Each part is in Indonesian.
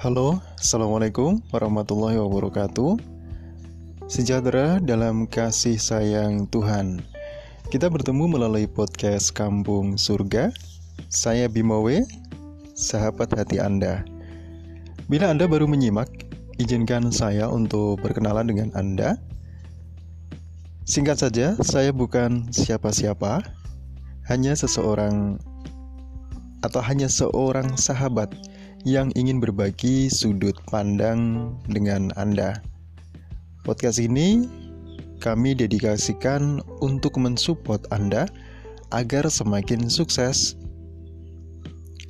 Halo, Assalamualaikum warahmatullahi wabarakatuh. Sejahtera dalam kasih sayang Tuhan. Kita bertemu melalui podcast Kampung Surga. Saya Bimawe, sahabat hati Anda. Bila Anda baru menyimak, izinkan saya untuk berkenalan dengan Anda. Singkat saja, saya bukan siapa-siapa Hanya seseorang atau hanya seorang sahabat yang ingin berbagi sudut pandang dengan Anda. Podcast ini kami dedikasikan untuk mensupport Anda agar semakin sukses,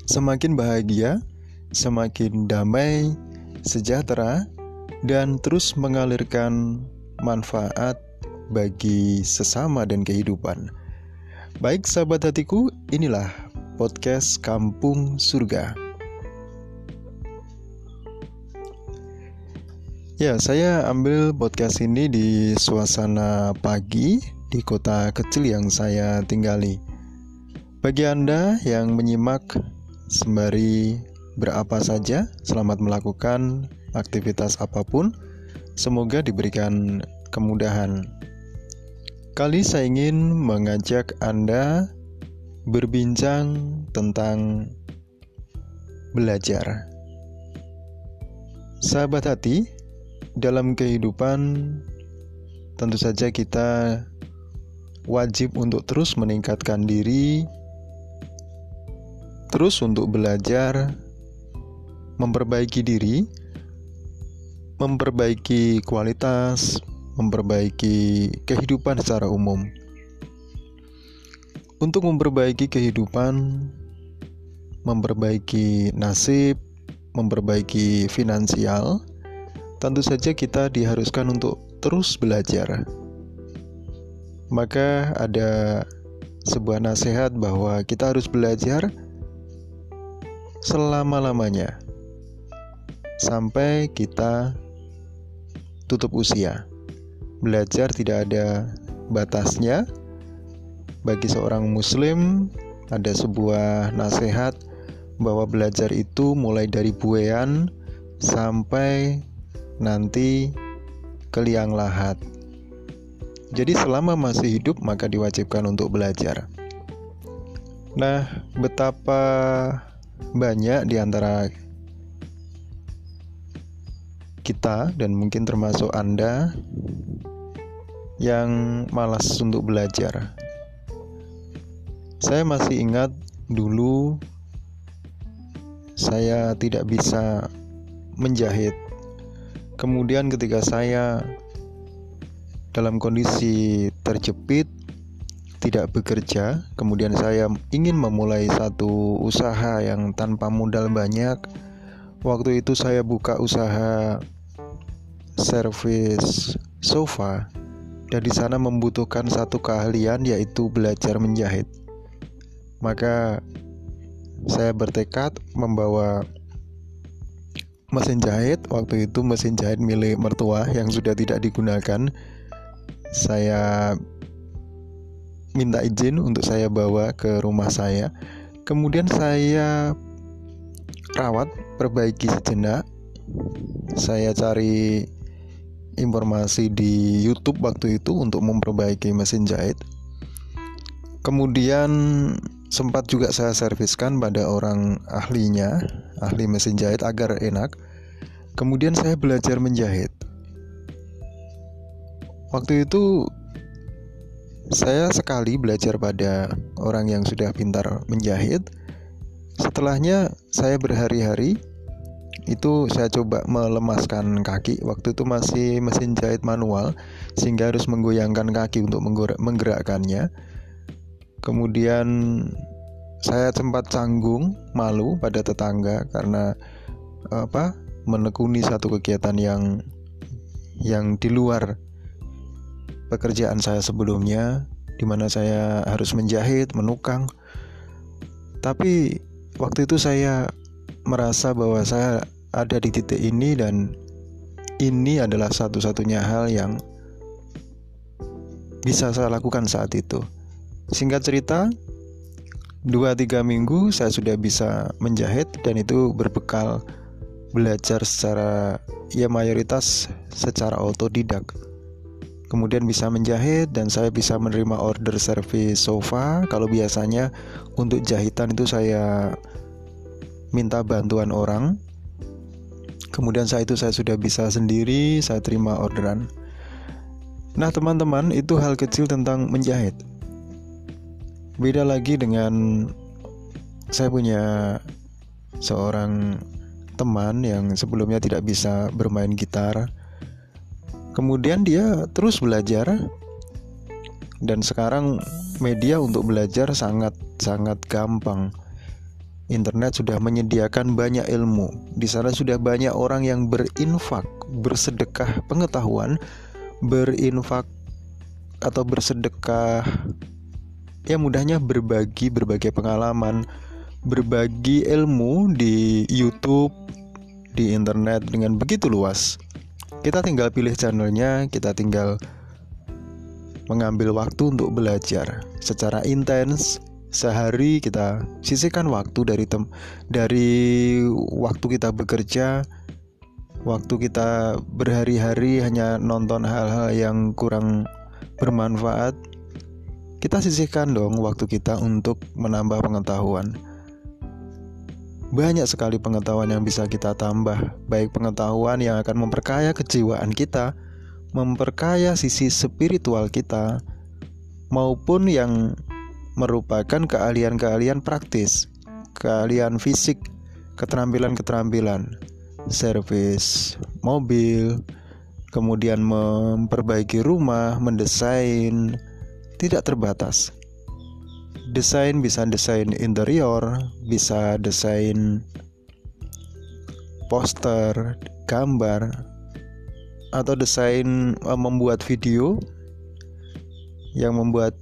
semakin bahagia, semakin damai, sejahtera, dan terus mengalirkan manfaat bagi sesama dan kehidupan. Baik sahabat hatiku, inilah podcast Kampung Surga. Ya, saya ambil podcast ini di suasana pagi di kota kecil yang saya tinggali. Bagi Anda yang menyimak sembari berapa saja, selamat melakukan aktivitas apa pun. Semoga diberikan kemudahan. Kali saya ingin mengajak Anda berbincang tentang belajar. Sahabat hati, dalam kehidupan tentu saja kita wajib untuk terus meningkatkan diri, terus untuk belajar, memperbaiki diri, memperbaiki kualitas, memperbaiki kehidupan secara umum. Untuk memperbaiki kehidupan, memperbaiki nasib, memperbaiki finansial, tentu saja kita diharuskan untuk terus belajar. Maka ada sebuah nasihat bahwa kita harus belajar selama-lamanya sampai kita tutup usia. Belajar tidak ada batasnya. Bagi seorang muslim ada sebuah nasihat bahwa belajar itu mulai dari buean sampai nanti ke liang lahat. Jadi selama masih hidup maka diwajibkan untuk belajar. Nah, betapa banyak di antara kita dan mungkin termasuk Anda yang malas untuk belajar. Saya masih ingat dulu saya tidak bisa menjahit Kemudian ketika saya dalam kondisi terjepit, tidak bekerja, kemudian saya ingin memulai satu usaha yang tanpa modal banyak. Waktu itu saya buka usaha servis sofa dan di sana membutuhkan satu keahlian yaitu belajar menjahit. Maka saya bertekad membawa mesin jahit waktu itu mesin jahit milik mertua yang sudah tidak digunakan. Saya minta izin untuk saya bawa ke rumah saya. Kemudian saya rawat perbaiki sejenak. Saya cari informasi di YouTube waktu itu untuk memperbaiki mesin jahit. Kemudian sempat juga saya serviskan pada orang ahlinya, ahli mesin jahit agar enak. Kemudian saya belajar menjahit. Waktu itu saya sekali belajar pada orang yang sudah pintar menjahit. Setelahnya saya berhari-hari itu saya coba melemaskan kaki. Waktu itu masih mesin jahit manual sehingga harus menggoyangkan kaki untuk menggerakkannya Kemudian saya sempat canggung, malu pada tetangga karena apa? menekuni satu kegiatan yang yang di luar pekerjaan saya sebelumnya di mana saya harus menjahit, menukang. Tapi waktu itu saya merasa bahwa saya ada di titik ini dan ini adalah satu-satunya hal yang bisa saya lakukan saat itu. Singkat cerita, 2-3 minggu saya sudah bisa menjahit dan itu berbekal belajar secara ya mayoritas secara otodidak. Kemudian bisa menjahit dan saya bisa menerima order servis sofa. Kalau biasanya untuk jahitan itu saya minta bantuan orang. Kemudian saat itu saya sudah bisa sendiri saya terima orderan. Nah teman-teman itu hal kecil tentang menjahit beda lagi dengan saya punya seorang teman yang sebelumnya tidak bisa bermain gitar. Kemudian dia terus belajar dan sekarang media untuk belajar sangat sangat gampang. Internet sudah menyediakan banyak ilmu. Di sana sudah banyak orang yang berinfak, bersedekah pengetahuan, berinfak atau bersedekah ya mudahnya berbagi berbagai pengalaman, berbagi ilmu di YouTube, di internet dengan begitu luas. Kita tinggal pilih channelnya, kita tinggal mengambil waktu untuk belajar secara intens. Sehari kita sisihkan waktu dari tem dari waktu kita bekerja, waktu kita berhari-hari hanya nonton hal-hal yang kurang bermanfaat. Kita sisihkan dong waktu kita untuk menambah pengetahuan. Banyak sekali pengetahuan yang bisa kita tambah, baik pengetahuan yang akan memperkaya kejiwaan kita, memperkaya sisi spiritual kita, maupun yang merupakan keahlian-keahlian praktis, keahlian fisik, keterampilan-keterampilan, servis mobil, kemudian memperbaiki rumah, mendesain, tidak terbatas desain bisa desain interior, bisa desain poster, gambar, atau desain uh, membuat video. Yang membuat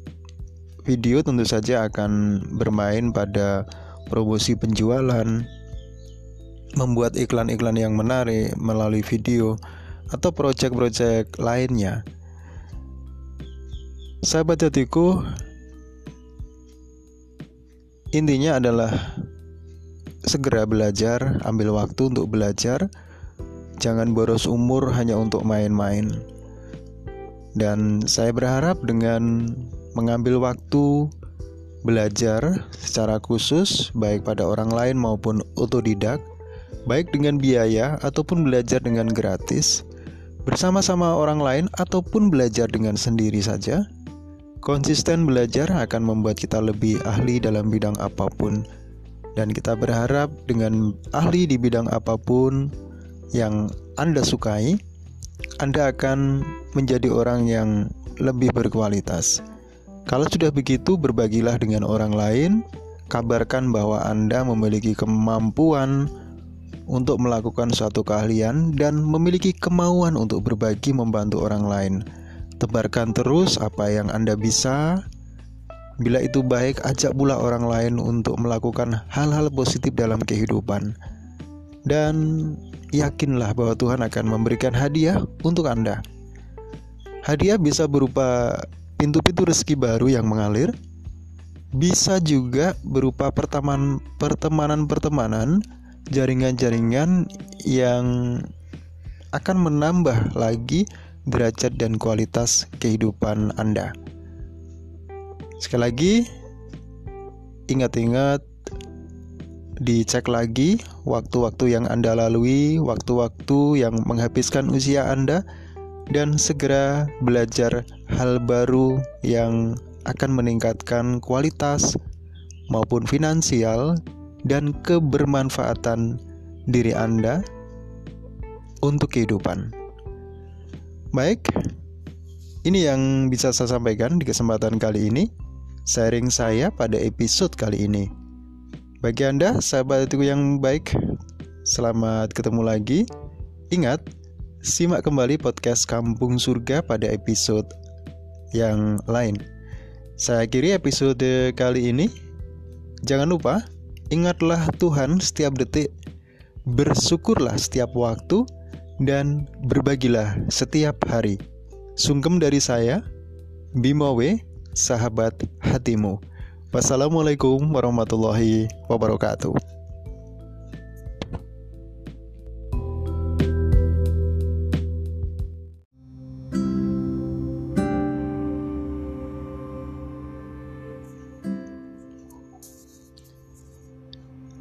video tentu saja akan bermain pada promosi penjualan, membuat iklan-iklan yang menarik melalui video, atau proyek-proyek lainnya. Sahabat hatiku, Intinya adalah segera belajar, ambil waktu untuk belajar. Jangan boros umur hanya untuk main-main. Dan saya berharap dengan mengambil waktu belajar secara khusus baik pada orang lain maupun otodidak, baik dengan biaya ataupun belajar dengan gratis, bersama-sama orang lain ataupun belajar dengan sendiri saja Konsisten belajar akan membuat kita lebih ahli dalam bidang apa pun, dan kita berharap dengan ahli di bidang apa pun yang Anda sukai, Anda akan menjadi orang yang lebih berkualitas. Kalau sudah begitu, berbagilah dengan orang lain, kabarkan bahwa Anda memiliki kemampuan untuk melakukan suatu keahlian dan memiliki kemauan untuk berbagi membantu orang lain. Tebarkan terus apa yang Anda bisa. Bila itu baik, ajak pula orang lain untuk melakukan hal-hal positif dalam kehidupan. Dan yakinlah bahwa Tuhan akan memberikan hadiah untuk Anda. Hadiah bisa berupa pintu-pintu rezeki baru yang mengalir, bisa juga berupa pertemanan-pertemanan, jaringan-jaringan yang akan menambah lagi derajat dan kualitas kehidupan Anda. Sekali lagi, ingat-ingat dicek lagi waktu-waktu yang Anda lalui, waktu-waktu yang menghabiskan usia Anda, dan segera belajar hal baru yang akan meningkatkan kualitas maupun finansial dan kebermanfaatan diri Anda untuk kehidupan. Baik, ini yang bisa saya sampaikan di kesempatan kali ini. Sharing saya pada episode kali ini. Bagi Anda, sahabat itu yang baik, selamat ketemu lagi. Ingat, simak kembali podcast Kampung Surga pada episode yang lain. Saya akhiri episode kali ini. Jangan lupa, ingatlah Tuhan setiap detik, bersyukurlah setiap waktu, dan berbagilah setiap hari. Sungkem dari saya, Bimawe, sahabat hatimu. Wassalamualaikum warahmatullahi wabarakatuh.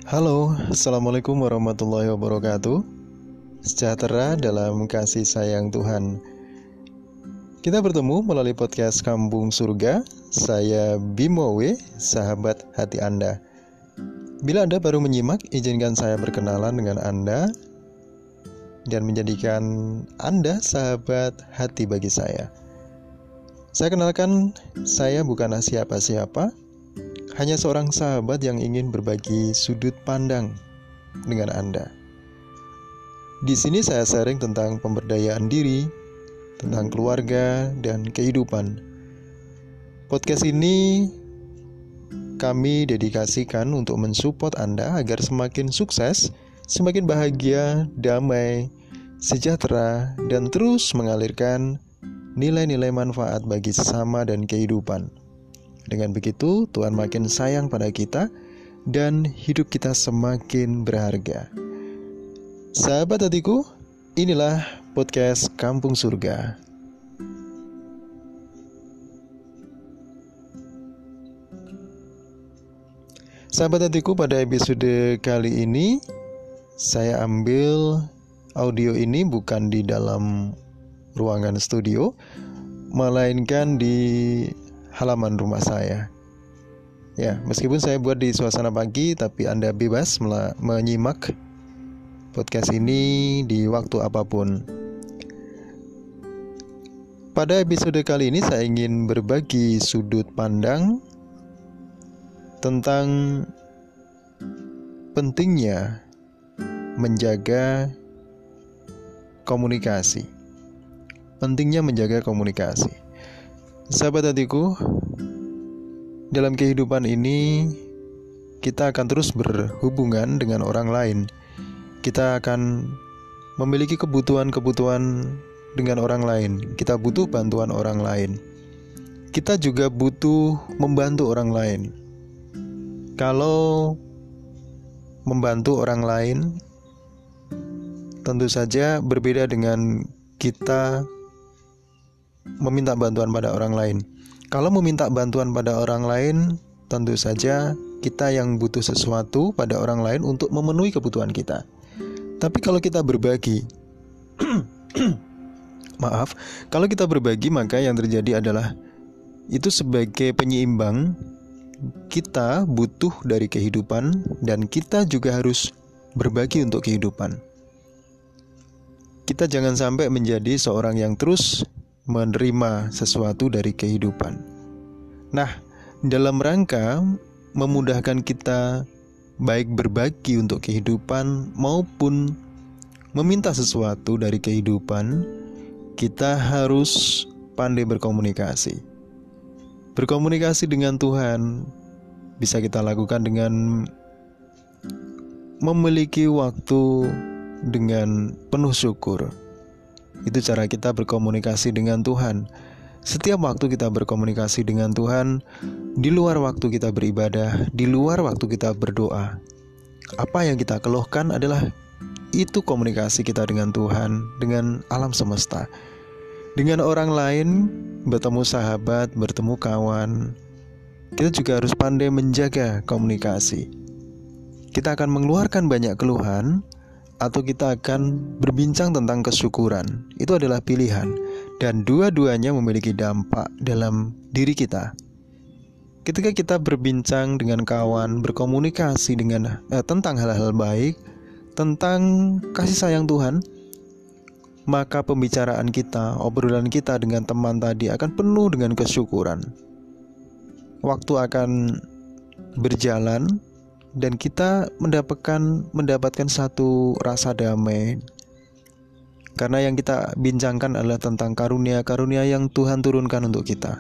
Halo, Assalamualaikum warahmatullahi wabarakatuh Sejahtera dalam kasih sayang Tuhan. Kita bertemu melalui podcast Kampung Surga. Saya Bimowe, sahabat hati Anda. Bila Anda baru menyimak, izinkan saya berkenalan dengan Anda Dan menjadikan Anda sahabat hati bagi saya. Saya kenalkan, saya bukanlah siapa-siapa hanya seorang sahabat yang ingin berbagi sudut pandang dengan Anda. Di sini saya sharing tentang pemberdayaan diri, tentang keluarga, dan kehidupan. Podcast ini kami dedikasikan untuk mensupport Anda agar semakin sukses, semakin bahagia, damai, sejahtera, dan terus mengalirkan nilai-nilai manfaat bagi sesama dan kehidupan. Dengan begitu, Tuhan makin sayang pada kita dan hidup kita semakin berharga. Sahabat hatiku, inilah podcast Kampung Surga. Sahabat hatiku, pada episode kali ini saya ambil audio ini bukan di dalam ruangan studio, melainkan di halaman rumah saya. Ya, meskipun saya buat di suasana pagi, tapi Anda bebas menyimak podcast ini di waktu apa pun. Pada episode kali ini saya ingin berbagi sudut pandang tentang pentingnya menjaga komunikasi. Pentingnya menjaga komunikasi. Sahabat hatiku, dalam kehidupan ini kita akan terus berhubungan dengan orang lain. Kita akan memiliki kebutuhan-kebutuhan dengan orang lain. Kita butuh bantuan orang lain. Kita juga butuh membantu orang lain. Kalau membantu orang lain, tentu saja berbeda dengan kita meminta bantuan pada orang lain. Kalau meminta bantuan pada orang lain, tentu saja kita yang butuh sesuatu pada orang lain untuk memenuhi kebutuhan kita. Tapi kalau kita berbagi, maaf, kalau kita berbagi maka yang terjadi adalah itu sebagai penyeimbang kita butuh dari kehidupan dan kita juga harus berbagi untuk kehidupan. Kita jangan sampai menjadi seorang yang terus menerima sesuatu dari kehidupan. Nah, dalam rangka memudahkan kita baik berbagi untuk kehidupan maupun meminta sesuatu dari kehidupan, kita harus pandai berkomunikasi. Berkomunikasi dengan Tuhan bisa kita lakukan dengan memiliki waktu dengan penuh syukur itu cara kita berkomunikasi dengan Tuhan. Setiap waktu kita berkomunikasi dengan Tuhan, di luar waktu kita beribadah, di luar waktu kita berdoa, apa yang kita keluhkan adalah itu komunikasi kita dengan Tuhan, dengan alam semesta. Dengan orang lain, bertemu sahabat, bertemu kawan, kita juga harus pandai menjaga komunikasi. Kita akan mengeluarkan banyak keluhan, atau kita akan berbincang tentang kesyukuran. Itu adalah pilihan, dan dua-duanya memiliki dampak dalam diri kita. Ketika kita berbincang dengan kawan, berkomunikasi dengan eh, tentang hal-hal baik, tentang kasih sayang Tuhan, maka pembicaraan kita, obrolan kita dengan teman tadi akan penuh dengan kesyukuran. Waktu akan berjalan dan kita mendapatkan mendapatkan satu rasa damai karena yang kita bincangkan adalah tentang karunia-karunia yang Tuhan turunkan untuk kita.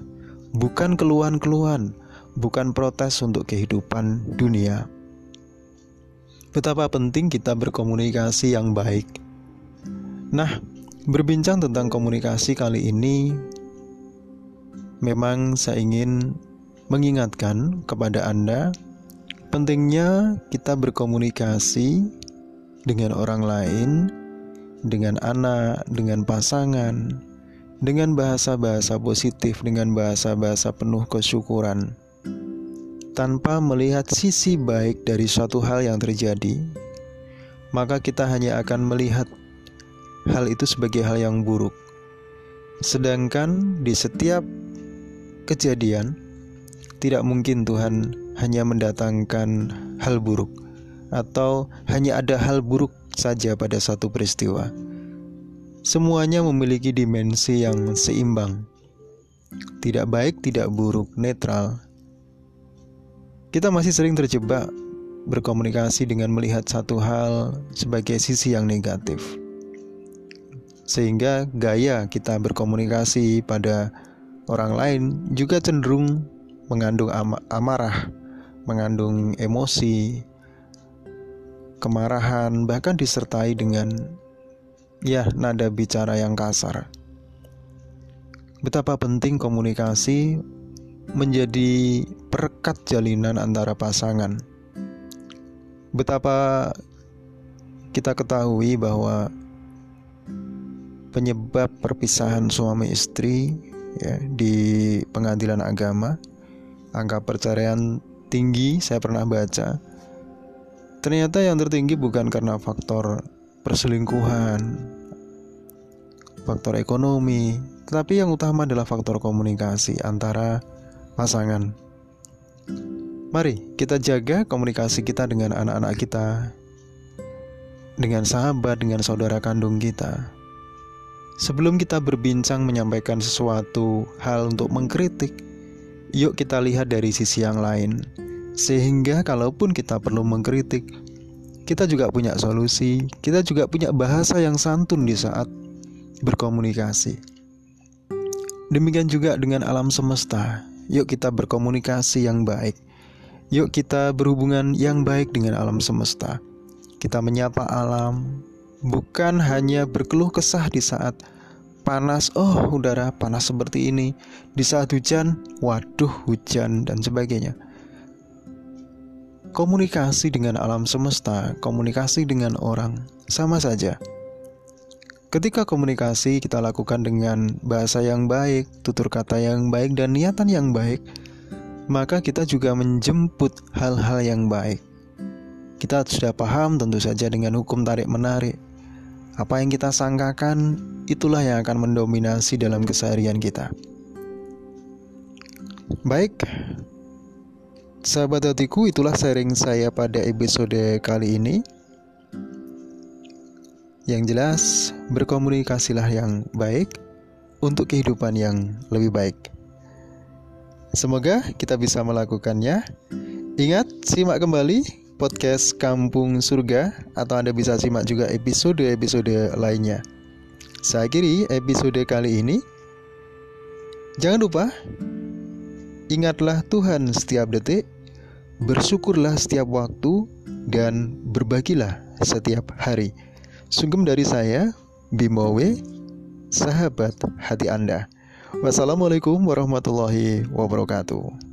Bukan keluhan-keluhan bukan protes untuk kehidupan dunia. Betapa penting kita berkomunikasi yang baik. Nah berbincang tentang komunikasi kali ini memang saya ingin mengingatkan kepada Anda Pentingnya kita berkomunikasi dengan orang lain, dengan anak, dengan pasangan, dengan bahasa-bahasa positif, dengan bahasa-bahasa penuh kesyukuran. tanpa melihat sisi baik dari suatu hal yang terjadi, maka kita hanya akan melihat hal itu sebagai hal yang buruk. Sedangkan di setiap kejadian, tidak mungkin Tuhan hanya mendatangkan hal buruk, atau hanya ada hal buruk saja pada satu peristiwa. Semuanya memiliki dimensi yang seimbang, tidak baik, tidak buruk, netral. Kita masih sering terjebak berkomunikasi dengan melihat satu hal sebagai sisi yang negatif sehingga gaya kita berkomunikasi pada orang lain juga cenderung mengandung am amarah, mengandung emosi, kemarahan, bahkan disertai dengan ya nada bicara yang kasar. Betapa penting komunikasi menjadi perekat jalinan antara pasangan. Betapa kita ketahui bahwa penyebab perpisahan suami istri ya di pengadilan agama angka perceraian tinggi saya pernah baca ternyata yang tertinggi bukan karena faktor perselingkuhan faktor ekonomi tetapi yang utama adalah faktor komunikasi antara pasangan mari kita jaga komunikasi kita dengan anak-anak kita dengan sahabat dengan saudara kandung kita Sebelum kita berbincang menyampaikan sesuatu hal untuk mengkritik, yuk kita lihat dari sisi yang lain. Sehingga kalaupun kita perlu mengkritik, kita juga punya solusi, kita juga punya bahasa yang santun di saat berkomunikasi. Demikian juga dengan alam semesta. Yuk kita berkomunikasi yang baik. Yuk kita berhubungan yang baik dengan alam semesta. Kita menyapa alam, bukan hanya berkeluh kesah di saat panas, oh udara panas seperti ini. Di saat hujan, waduh hujan dan sebagainya. Komunikasi dengan alam semesta, komunikasi dengan orang sama saja. Ketika komunikasi kita lakukan dengan bahasa yang baik, tutur kata yang baik, dan niatan yang baik, maka kita juga menjemput hal-hal yang baik. Kita sudah paham tentu saja dengan hukum tarik-menarik, apa yang kita sangkakan, itulah yang akan mendominasi dalam keseharian kita. Baik, sahabat hatiku, itulah sharing saya pada episode kali ini. Yang jelas, berkomunikasilah yang baik untuk kehidupan yang lebih baik. Semoga kita bisa melakukannya. Ingat, simak kembali podcast Kampung Surga atau Anda bisa simak juga episode-episode lainnya. Saya akhiri episode kali ini. Jangan lupa ingatlah Tuhan setiap detik, bersyukurlah setiap waktu dan berbagilah setiap hari. Sungkem dari saya, Bimowe, sahabat hati Anda. Wassalamualaikum warahmatullahi wabarakatuh.